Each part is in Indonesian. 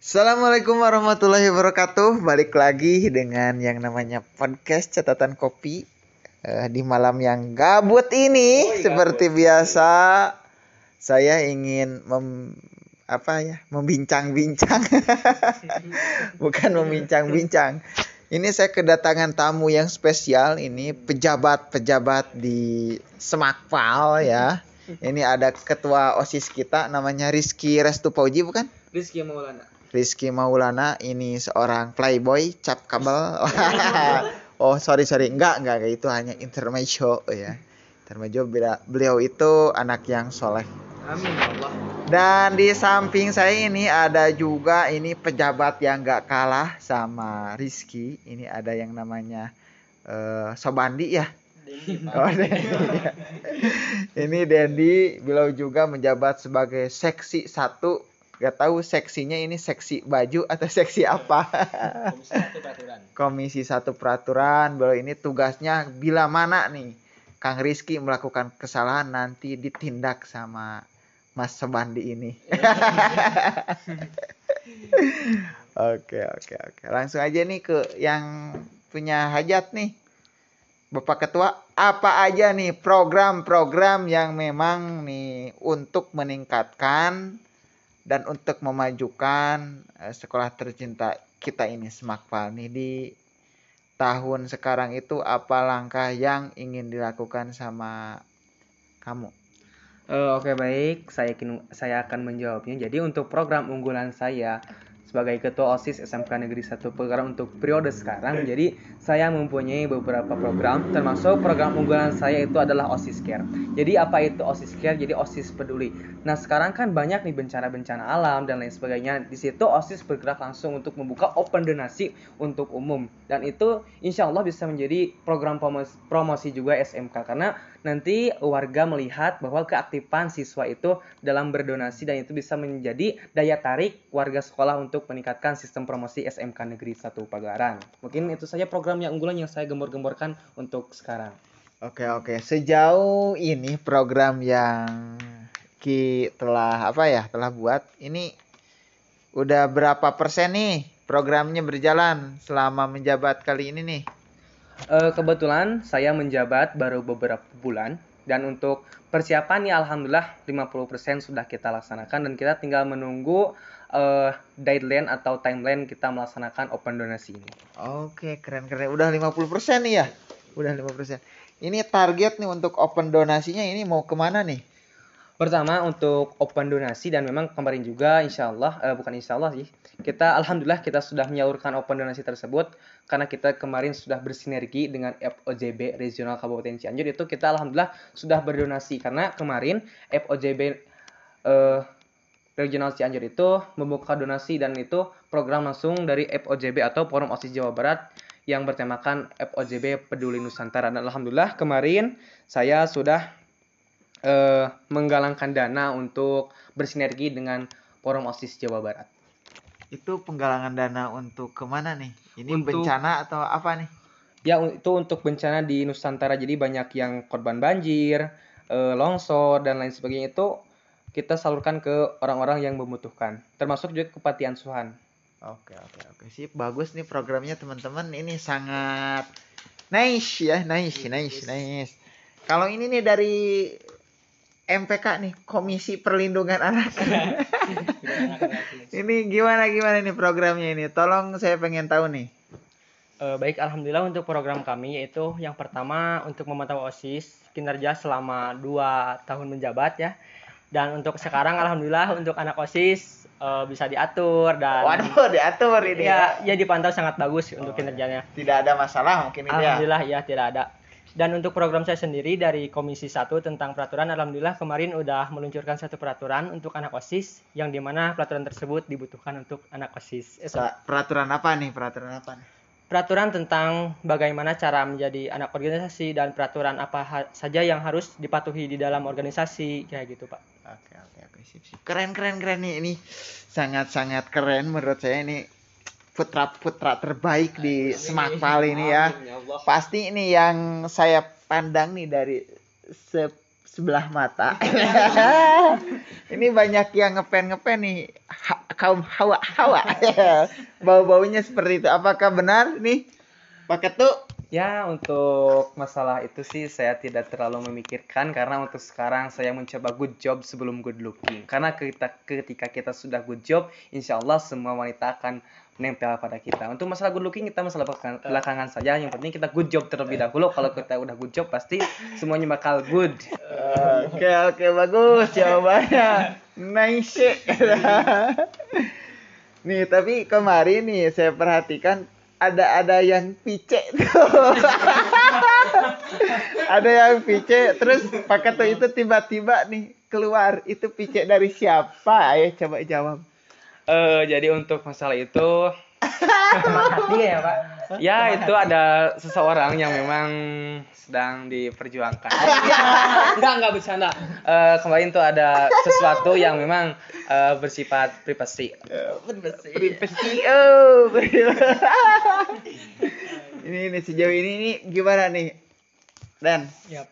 Assalamualaikum warahmatullahi wabarakatuh. Balik lagi dengan yang namanya podcast catatan kopi Eh, di malam yang gabut ini. Oh, iya, seperti biasa saya ingin mem apa ya membincang-bincang. Bukan membincang-bincang. Ini saya kedatangan tamu yang spesial. Ini pejabat-pejabat di Semakpal ya. Ini ada ketua osis kita namanya Rizky Restu Pauji bukan? Rizky Maulana. Rizky Maulana ini seorang playboy cap kabel. oh sorry sorry enggak enggak kayak itu hanya intermezzo ya. Intermezzo bila beliau itu anak yang soleh. Amin ya Allah. Dan di samping saya ini ada juga ini pejabat yang enggak kalah sama Rizky. Ini ada yang namanya eh, Sobandi ya. Oh, Dendi, ya. Ini Dendi beliau juga menjabat sebagai seksi satu. Gak tahu seksinya ini seksi baju atau seksi apa. Komisi satu peraturan. Komisi satu peraturan. Beliau ini tugasnya bila mana nih Kang Rizky melakukan kesalahan nanti ditindak sama Mas Sebandi ini. Oke oke oke. Langsung aja nih ke yang punya hajat nih. Bapak Ketua, apa aja nih program-program yang memang nih untuk meningkatkan dan untuk memajukan eh, sekolah tercinta kita ini Semakpal nih di tahun sekarang itu apa langkah yang ingin dilakukan sama kamu? Eh, Oke baik, saya saya akan menjawabnya. Jadi untuk program unggulan saya sebagai ketua OSIS SMK Negeri 1 Pegarang untuk periode sekarang, jadi saya mempunyai beberapa program, termasuk program unggulan saya itu adalah OSIS Care. Jadi apa itu OSIS Care? Jadi OSIS peduli. Nah sekarang kan banyak nih bencana-bencana alam dan lain sebagainya. Di situ OSIS bergerak langsung untuk membuka open donasi untuk umum dan itu insya Allah bisa menjadi program promosi juga SMK karena nanti warga melihat bahwa keaktifan siswa itu dalam berdonasi dan itu bisa menjadi daya tarik warga sekolah untuk meningkatkan sistem promosi SMK Negeri 1 Pagaran. Mungkin itu saja program yang unggulan yang saya gembor-gemborkan untuk sekarang. Oke oke, sejauh ini program yang Ki telah apa ya telah buat ini udah berapa persen nih programnya berjalan selama menjabat kali ini nih? Eh, kebetulan saya menjabat baru beberapa bulan dan untuk persiapan ya alhamdulillah 50% sudah kita laksanakan dan kita tinggal menunggu eh, deadline atau timeline kita melaksanakan open donasi ini. Oke, keren-keren. Udah 50% nih ya? Udah 50%. Ini target nih untuk open donasinya ini mau ke mana nih? Pertama untuk open donasi dan memang kemarin juga insya Allah, eh, bukan insya Allah sih, kita alhamdulillah kita sudah menyalurkan open donasi tersebut karena kita kemarin sudah bersinergi dengan FOJB Regional Kabupaten Cianjur itu kita alhamdulillah sudah berdonasi. Karena kemarin FOJB eh, Regional Cianjur itu membuka donasi dan itu program langsung dari FOJB atau Forum OSIS Jawa Barat yang bertemakan FOJB Peduli Nusantara. Dan alhamdulillah kemarin saya sudah eh, menggalangkan dana untuk bersinergi dengan Forum OSIS Jawa Barat. Itu penggalangan dana untuk ke mana nih? Ini Untuk- bencana atau apa nih? Ya itu untuk bencana di Nusantara jadi banyak yang korban banjir, eh, longsor dan lain sebagainya itu kita salurkan ke orang-orang yang membutuhkan, termasuk juga ke panti asuhan. Oke oke oke sip bagus nih programnya teman-teman ini sangat nice ya nice nice nice. Kalau ini nih dari MPK nih Komisi Perlindungan Anak. ini gimana gimana nih programnya ini? Tolong saya pengen tahu nih. Eh, baik, alhamdulillah untuk program kami yaitu yang pertama untuk memantau OSIS kinerja selama dua tahun menjabat ya. Dan untuk sekarang alhamdulillah untuk anak OSIS eh, bisa diatur dan Waduh diatur ini ya. ya, ya dipantau sangat bagus Oh, untuk ya. kinerjanya. Tidak ada masalah mungkin ini ya. Alhamdulillah ya tidak ada. Dan untuk program saya sendiri dari Komisi 1 tentang peraturan, Alhamdulillah kemarin udah meluncurkan satu peraturan untuk anak OSIS, yang di mana peraturan tersebut dibutuhkan untuk anak OSIS. Eh, Peraturan apa nih? Peraturan apa nih? peraturan tentang bagaimana cara menjadi anak organisasi dan peraturan apa ha- saja yang harus dipatuhi di dalam organisasi kayak gitu pak. Oke oke oke sip sip. Keren keren keren nih ini sangat sangat keren menurut saya ini putra putra terbaik di Semakpal ini ya. Pasti ini yang saya pandang nih dari se- sebelah mata. ini banyak yang ngepen ngepen nih. Ha- kaum hawa hawa. Bau-baunya seperti itu. Apakah benar nih Pak Ketu? Ya, untuk masalah itu sih saya tidak terlalu memikirkan karena untuk sekarang saya mencoba good job sebelum good looking. Karena kita ketika kita sudah good job, insya Allah semua wanita akan menempel pada kita. Untuk masalah good looking kita masalah belakang- belakangan saja. Yang penting kita good job terlebih dahulu. Kalau kita udah good job pasti semuanya bakal good. Oke oke bagus jawabannya. Nice. nih tapi kemarin nih saya perhatikan ada ada yang pice tuh. ada yang pice terus Pak Ketu itu tiba-tiba nih keluar itu pice dari siapa? Ayo coba jawab. Eh, jadi untuk masalah itu Hati ya pak. ya itu ada seseorang yang memang sedang diperjuangkan. enggak enggak bercanda. Eh, kemarin tuh ada sesuatu yang memang eh, bersifat privasi. Privasi. Oh. ini ini sejauh ini nih gimana nih? Dan Yap.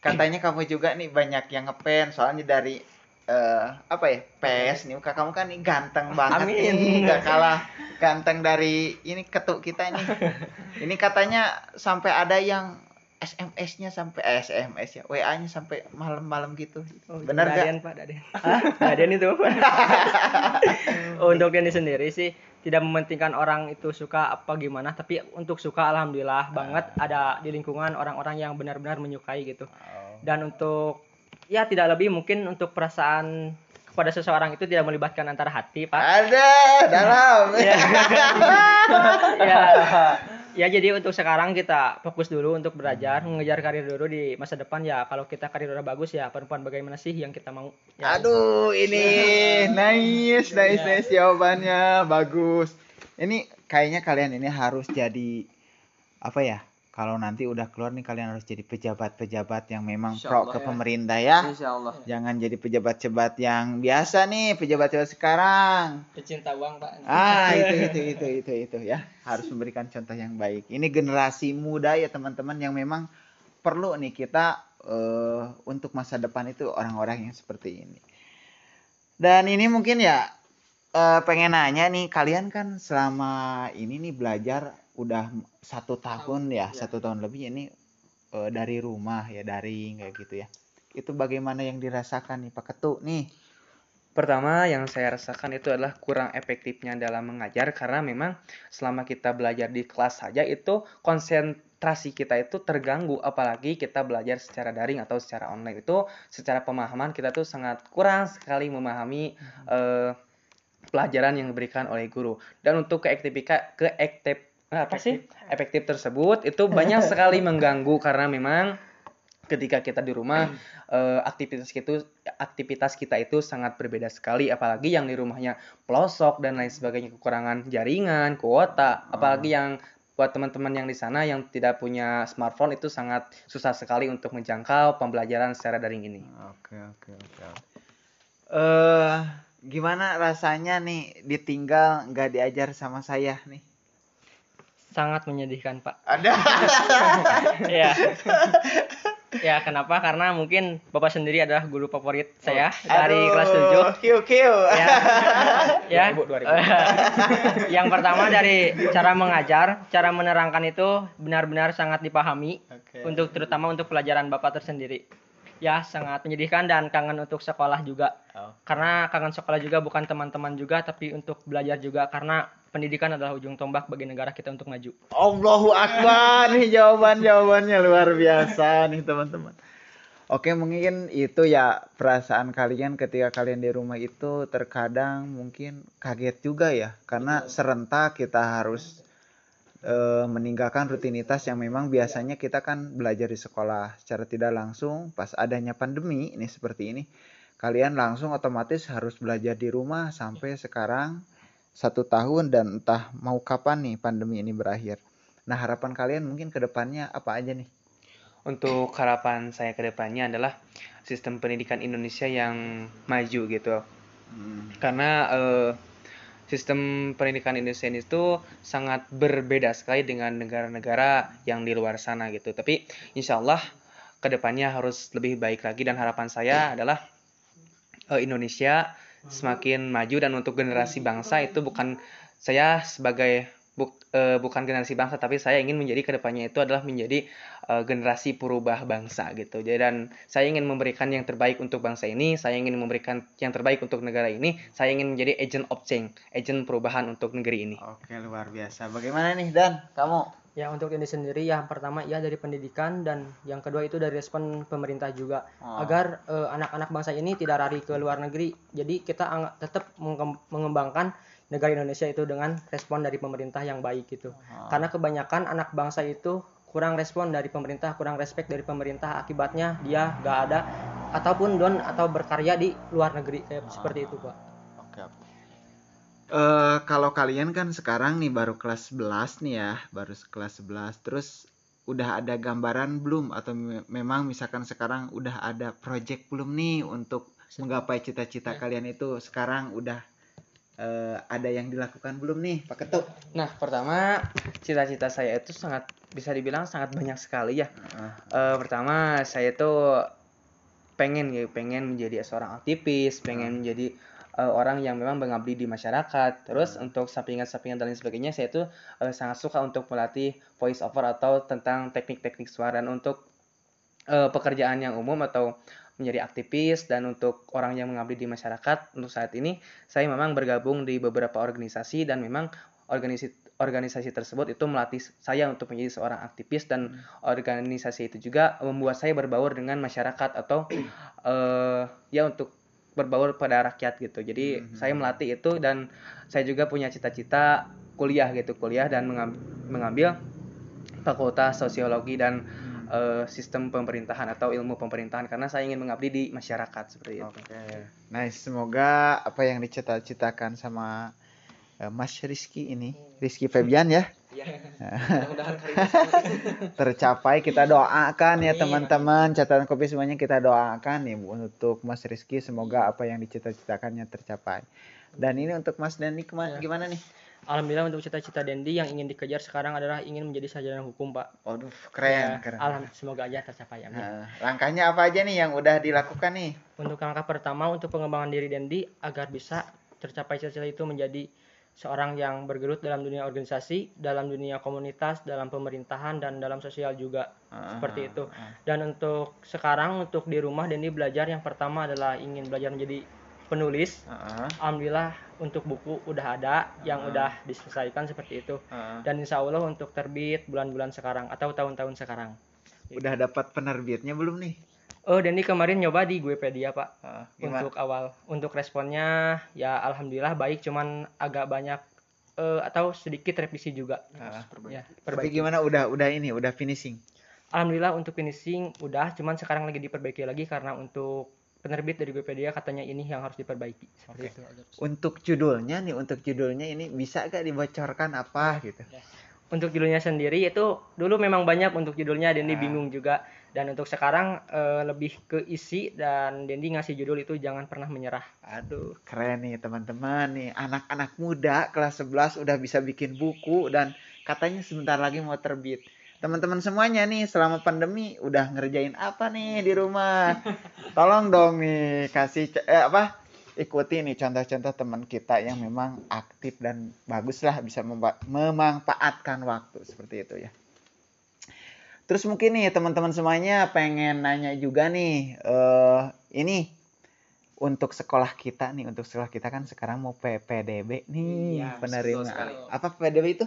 katanya kamu juga nih banyak yang ngepen soalnya dari eh apa ya PS nih muka kamu kan nih ganteng banget Amin. nih nggak kalah ganteng dari ini ketuk kita nih ini katanya sampai ada yang SMS-nya sampai eh, SMS ya WA-nya sampai malam-malam gitu benar Daden, gak? pak Daden. Daden itu. untuk Denny sendiri sih tidak mementingkan orang itu suka apa gimana, tapi untuk suka alhamdulillah banget ada di lingkungan orang-orang yang benar-benar menyukai gitu. Dan untuk ya tidak lebih mungkin untuk perasaan kepada seseorang itu tidak melibatkan antara hati, Pak. ada dalam ya. ya. Ya jadi untuk sekarang kita fokus dulu untuk belajar, mengejar karir dulu di masa depan ya. Kalau kita karir udah bagus ya perempuan bagaimana sih yang kita mau? Ya, Aduh, ini nice, nice, nice jawabannya bagus. Ini kayaknya kalian ini harus jadi apa ya? Kalau nanti udah keluar nih kalian harus jadi pejabat-pejabat yang memang Insya pro Allah ke ya. pemerintah ya. Insya Allah. Jangan jadi pejabat-pejabat yang biasa nih, pejabat-pejabat sekarang. pecinta uang, Pak. Ah, itu itu itu itu itu ya. Harus memberikan contoh yang baik. Ini generasi muda ya teman-teman yang memang perlu nih kita eh, untuk masa depan itu orang-orang yang seperti ini. Dan ini mungkin ya eh, pengen nanya nih kalian kan selama ini nih belajar udah satu tahun ya satu tahun lebih ini eh, dari rumah ya daring kayak gitu ya. Itu bagaimana yang dirasakan nih Pak Ketu nih? Pertama yang saya rasakan itu adalah kurang efektifnya dalam mengajar karena memang selama kita belajar di kelas saja itu konsentrasi kita itu terganggu apalagi kita belajar secara daring atau secara online itu secara pemahaman kita tuh sangat kurang sekali memahami eh, pelajaran yang diberikan oleh guru dan untuk keaktifika keaktif apa sih? Efektif tersebut itu banyak sekali mengganggu karena memang ketika kita di rumah eh, aktivitas itu aktivitas kita itu sangat berbeda sekali. Apalagi yang di rumahnya pelosok dan lain sebagainya kekurangan jaringan kuota. Apalagi yang buat teman-teman yang di sana yang tidak punya smartphone itu sangat susah sekali untuk menjangkau pembelajaran secara daring ini. Oke oke oke. Eh gimana rasanya nih ditinggal nggak diajar sama saya nih? Sangat menyedihkan, Pak. Ada. ya. ya, kenapa? Karena mungkin Bapak sendiri adalah guru favorit saya dari kelas 7. Kiu kiu. ya. ya. 2000, 2000. yang pertama dari cara mengajar, cara menerangkan itu benar-benar sangat dipahami Oke. untuk terutama untuk pelajaran Bapak tersendiri. Ya, sangat menyedihkan dan kangen untuk sekolah juga. Oh. Karena kangen sekolah juga bukan teman-teman juga tapi untuk belajar juga karena pendidikan adalah ujung tombak bagi negara kita untuk maju. Allahu Akbar nih jawaban jawabannya luar biasa nih teman-teman. Oke mungkin itu ya perasaan kalian ketika kalian di rumah itu terkadang mungkin kaget juga ya karena serentak kita harus eh, meninggalkan rutinitas yang memang biasanya kita kan belajar di sekolah secara tidak langsung pas adanya pandemi ini seperti ini kalian langsung otomatis harus belajar di rumah sampai sekarang satu tahun dan entah mau kapan nih pandemi ini berakhir. Nah harapan kalian mungkin ke depannya apa aja nih? untuk harapan saya ke depannya adalah sistem pendidikan Indonesia yang maju gitu karena eh, sistem pendidikan Indonesia itu sangat berbeda sekali dengan negara-negara yang di luar sana gitu. Tapi insya Allah ke depannya harus lebih baik lagi dan harapan saya adalah eh, Indonesia semakin maju dan untuk generasi bangsa itu bukan saya sebagai buk, eh, bukan generasi bangsa tapi saya ingin menjadi ke depannya itu adalah menjadi eh, generasi perubah bangsa gitu jadi dan saya ingin memberikan yang terbaik untuk bangsa ini saya ingin memberikan yang terbaik untuk negara ini saya ingin menjadi agent of change agent perubahan untuk negeri ini Oke, luar biasa. Bagaimana nih Dan? Kamu? Ya untuk ini sendiri yang pertama ya dari pendidikan dan yang kedua itu dari respon pemerintah juga Oh. agar eh, anak-anak bangsa ini tidak lari ke luar negeri. Jadi kita tetap mengem- mengembangkan negara Indonesia itu dengan respon dari pemerintah yang baik gitu. Oh. Karena kebanyakan anak bangsa itu kurang respon dari pemerintah, kurang respect dari pemerintah akibatnya dia gak ada ataupun don atau berkarya di luar negeri kayak seperti itu, Pak. Oke. Eh, kalau kalian kan sekarang nih baru kelas 11 nih ya, baru kelas 11. Terus udah ada gambaran belum atau me- memang misalkan sekarang udah ada project belum nih untuk menggapai cita-cita kalian itu sekarang udah eh, ada yang dilakukan belum nih Pak Ketut? nah pertama cita-cita saya itu sangat bisa dibilang sangat banyak sekali ya. Heeh. Eh, pertama saya tuh pengen ya pengen menjadi seorang aktivis pengen menjadi eh, orang yang memang mengabdi di masyarakat. Terus untuk sampingan-sampingan dan lain sebagainya saya tuh eh, sangat suka untuk melatih voice over atau tentang teknik-teknik suara. Dan untuk eh, pekerjaan yang umum atau menjadi aktivis dan untuk orang yang mengabdi di masyarakat untuk saat ini saya memang bergabung di beberapa organisasi dan memang organisasi organisasi tersebut itu melatih saya untuk menjadi seorang aktivis dan organisasi itu juga membuat saya berbaur dengan masyarakat atau eh ya untuk berbaur pada rakyat gitu. Jadi Mhm. saya melatih itu dan saya juga punya cita-cita kuliah gitu, kuliah dan mengam- mengambil fakultas sosiologi dan eh, sistem pemerintahan atau ilmu pemerintahan karena saya ingin mengabdi di masyarakat seperti itu. Oke. Nice, semoga apa yang dicita-citakan sama eh, Mas Rizky ini, Rizky Febian ya, Iya. Mudah-mudahan karirnya tercapai. Kita doakan ya teman-teman, catatan kopi semuanya kita doakan Bu, untuk Mas Rizky semoga apa yang dicita-citakannya tercapai. Dan ini untuk Mas Dani kema- Ya. gimana nih? Alhamdulillah untuk cita-cita Dendi yang ingin dikejar sekarang adalah ingin menjadi sarjana hukum, Pak. Waduh, keren, Ya, keren. Alhamdulillah semoga aja tercapai amin. Nah, langkahnya apa aja nih yang udah dilakukan nih? Untuk langkah pertama untuk pengembangan diri Dendi agar bisa tercapai cita-cita itu menjadi seorang yang bergelut dalam dunia organisasi, dalam dunia komunitas, dalam pemerintahan dan dalam sosial juga seperti itu. Dan untuk sekarang untuk di rumah Dendi belajar yang pertama adalah ingin belajar menjadi penulis. Heeh, Alhamdulillah untuk buku udah ada yang Hmm. udah diselesaikan seperti itu. heeh. Dan insya Allah untuk terbit bulan-bulan sekarang atau tahun-tahun sekarang. Udah dapat penerbitnya belum nih? Oh, Dendi kemarin nyoba di Guepedia, Pak. Heeh, gimana? untuk awal untuk responnya ya alhamdulillah baik cuman agak banyak eh, atau sedikit revisi juga Ah, ya Tapi perbaiki gimana udah udah ini udah finishing? alhamdulillah untuk finishing udah cuman sekarang lagi diperbaiki lagi karena untuk penerbit dari Wikipedia katanya ini yang harus diperbaiki seperti itu Untuk judulnya nih, untuk judulnya ini bisa gak dibocorkan apa gitu? untuk judulnya sendiri itu dulu memang banyak untuk judulnya Dendi Ah. bingung juga dan untuk sekarang eh, lebih ke isi dan Dendi ngasih judul itu jangan pernah menyerah Aduh, keren nih teman-teman nih. Anak-anak muda kelas 11 udah bisa bikin buku dan katanya sebentar lagi mau terbit. Teman-teman semuanya nih selama pandemi udah ngerjain apa nih di rumah? Tolong dong nih kasih eh, apa? Ikuti nih contoh-contoh teman kita yang memang aktif dan bagus lah bisa memanfaatkan waktu seperti itu ya. Terus mungkin nih teman-teman semuanya pengen nanya juga nih eh ini untuk sekolah kita nih untuk sekolah kita kan sekarang mau PPDB nih Iya, penerimaan apa PPDB itu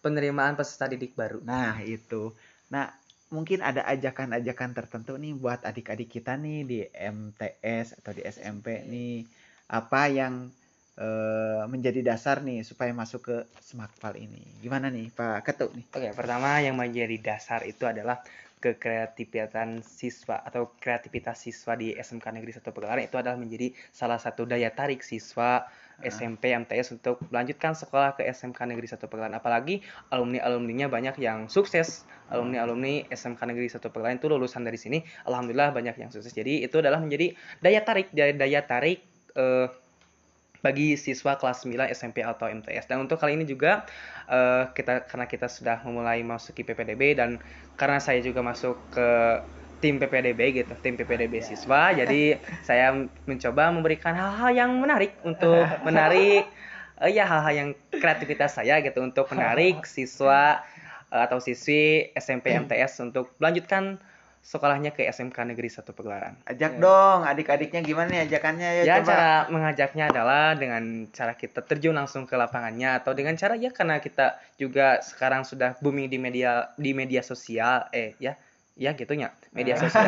Penerimaan peserta didik baru. nah itu. Nah mungkin ada ajakan-ajakan tertentu nih buat adik-adik kita nih di MTS atau di SMP nih. Apa yang eh, menjadi dasar nih supaya masuk ke Smakpal ini? Gimana nih Pak Ketuk nih? Oke, pertama yang menjadi dasar itu adalah kekreativitasan siswa atau kreativitas siswa di SMK Negeri 1 Pegelaran itu adalah menjadi salah satu daya tarik siswa SMP MTS untuk melanjutkan sekolah ke SMK Negeri 1 Pegelaran. Apalagi alumni-alumninya banyak yang sukses. Alumni-alumni SMK Negeri 1 Pegelaran itu lulusan dari sini. Alhamdulillah banyak yang sukses. Jadi itu adalah menjadi daya tarik daya, daya tarik eh, bagi siswa kelas 9 SMP atau MTS. Dan untuk kali ini juga eh, kita karena kita sudah memulai masuki PPDB dan karena saya juga masuk ke tim PPDB gitu, tim PPDB siswa. Jadi saya mencoba memberikan hal-hal yang menarik untuk menarik eh, ya hal-hal yang kreativitas saya gitu untuk menarik siswa eh, atau siswi SMP MTS untuk melanjutkan sekolahnya ke SMK Negeri Satu Pegelaran. Ajak dong adik-adiknya gimana nih ajakannya ya, Ya coba. cara mengajaknya adalah dengan cara kita terjun langsung ke lapangannya atau dengan cara ya karena kita juga sekarang sudah booming di media di media sosial eh ya ya gitunya. Media sosial.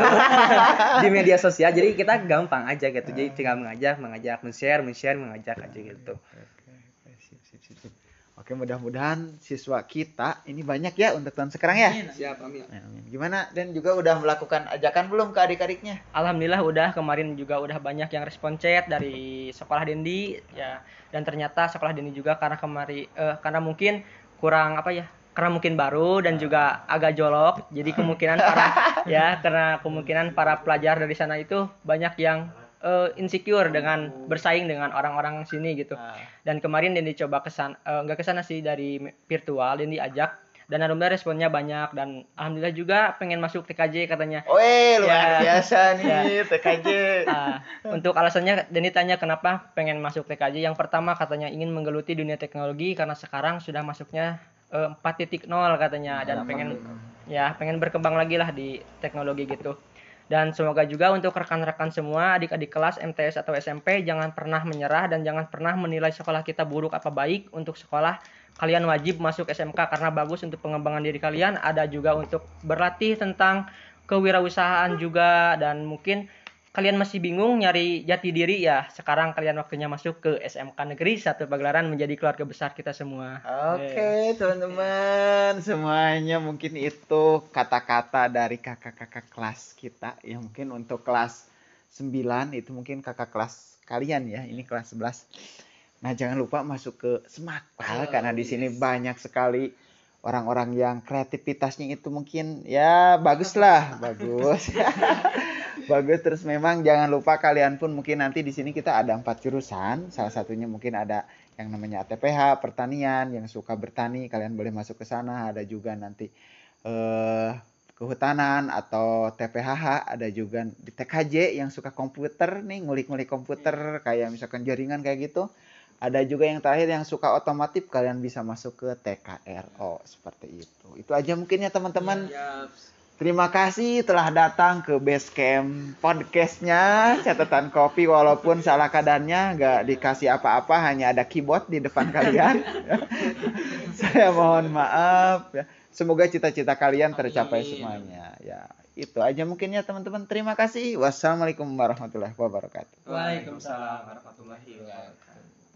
Di media sosial jadi kita gampang aja gitu. Jadi tinggal mengajak mengajak men-share men-share mengajak aja gitu. Oke, sip, sip, sip, sip. Oke, mudah-mudahan siswa kita ini banyak ya untuk tahun sekarang ya. siap amin. Ya, amin. Gimana? Dan juga udah melakukan ajakan belum ke adik-adiknya? Alhamdulillah udah. Kemarin juga udah banyak yang respon chat dari sekolah Dendi. Ya. Dan ternyata sekolah Dendi juga karena kemari eh, karena mungkin kurang apa ya karena mungkin baru dan juga agak jolok jadi kemungkinan para ya karena kemungkinan para pelajar dari sana itu banyak yang eh, insecure dengan bersaing dengan orang-orang sini gitu dan kemarin Dendi coba kesan eh, nggak ke sana sih dari virtual Dendi ajak dan alhamdulillah responnya banyak dan alhamdulillah juga pengen masuk TKJ katanya Weh, luar Ya. biasa nih TKJ. Ah, untuk alasannya Denny tanya kenapa pengen masuk TKJ. Yang pertama katanya ingin menggeluti dunia teknologi karena sekarang sudah masuknya 4.0 katanya. Dan pengen ya pengen berkembang lagi lah di teknologi gitu. Dan semoga juga untuk rekan-rekan semua adik-adik kelas MTS atau SMP jangan pernah menyerah dan jangan pernah menilai sekolah kita buruk apa baik untuk sekolah. Kalian wajib masuk SMK karena bagus untuk pengembangan diri kalian. Ada juga untuk berlatih tentang kewirausahaan juga dan mungkin kalian masih bingung nyari jati diri ya sekarang kalian waktunya masuk ke SMK Negeri Satu Pagelaran menjadi keluarga besar kita semua Oke, teman-teman, semuanya mungkin itu kata-kata dari kakak-kakak kelas kita ya mungkin untuk kelas 9 itu mungkin kakak kelas kalian ya. Ini kelas 11. Nah, jangan lupa masuk ke Semakpal karena di sini banyak sekali orang-orang yang kreativitasnya itu mungkin ya bagus lah, bagus. bagus terus memang jangan lupa kalian pun mungkin nanti di sini kita ada empat jurusan. Salah satunya mungkin ada yang namanya ATPH pertanian yang suka bertani kalian boleh masuk ke sana. Ada juga nanti eh kehutanan atau TPHH ada juga di TKJ yang suka komputer nih ngulik-ngulik komputer kayak misalkan jaringan kayak gitu ada juga yang terakhir yang suka otomotif kalian bisa masuk ke TKRO seperti itu itu aja mungkin ya teman-teman Terima kasih telah datang ke Basecamp podcastnya catatan kopi walaupun salah kadarnya nggak dikasih apa-apa hanya ada keyboard di depan kalian. Saya mohon maaf ya. Semoga cita-cita kalian tercapai semuanya ya. Itu aja mungkin ya teman-teman. Terima kasih. Wassalamualaikum warahmatullahi wabarakatuh. Waalaikumsalam warahmatullahi wabarakatuh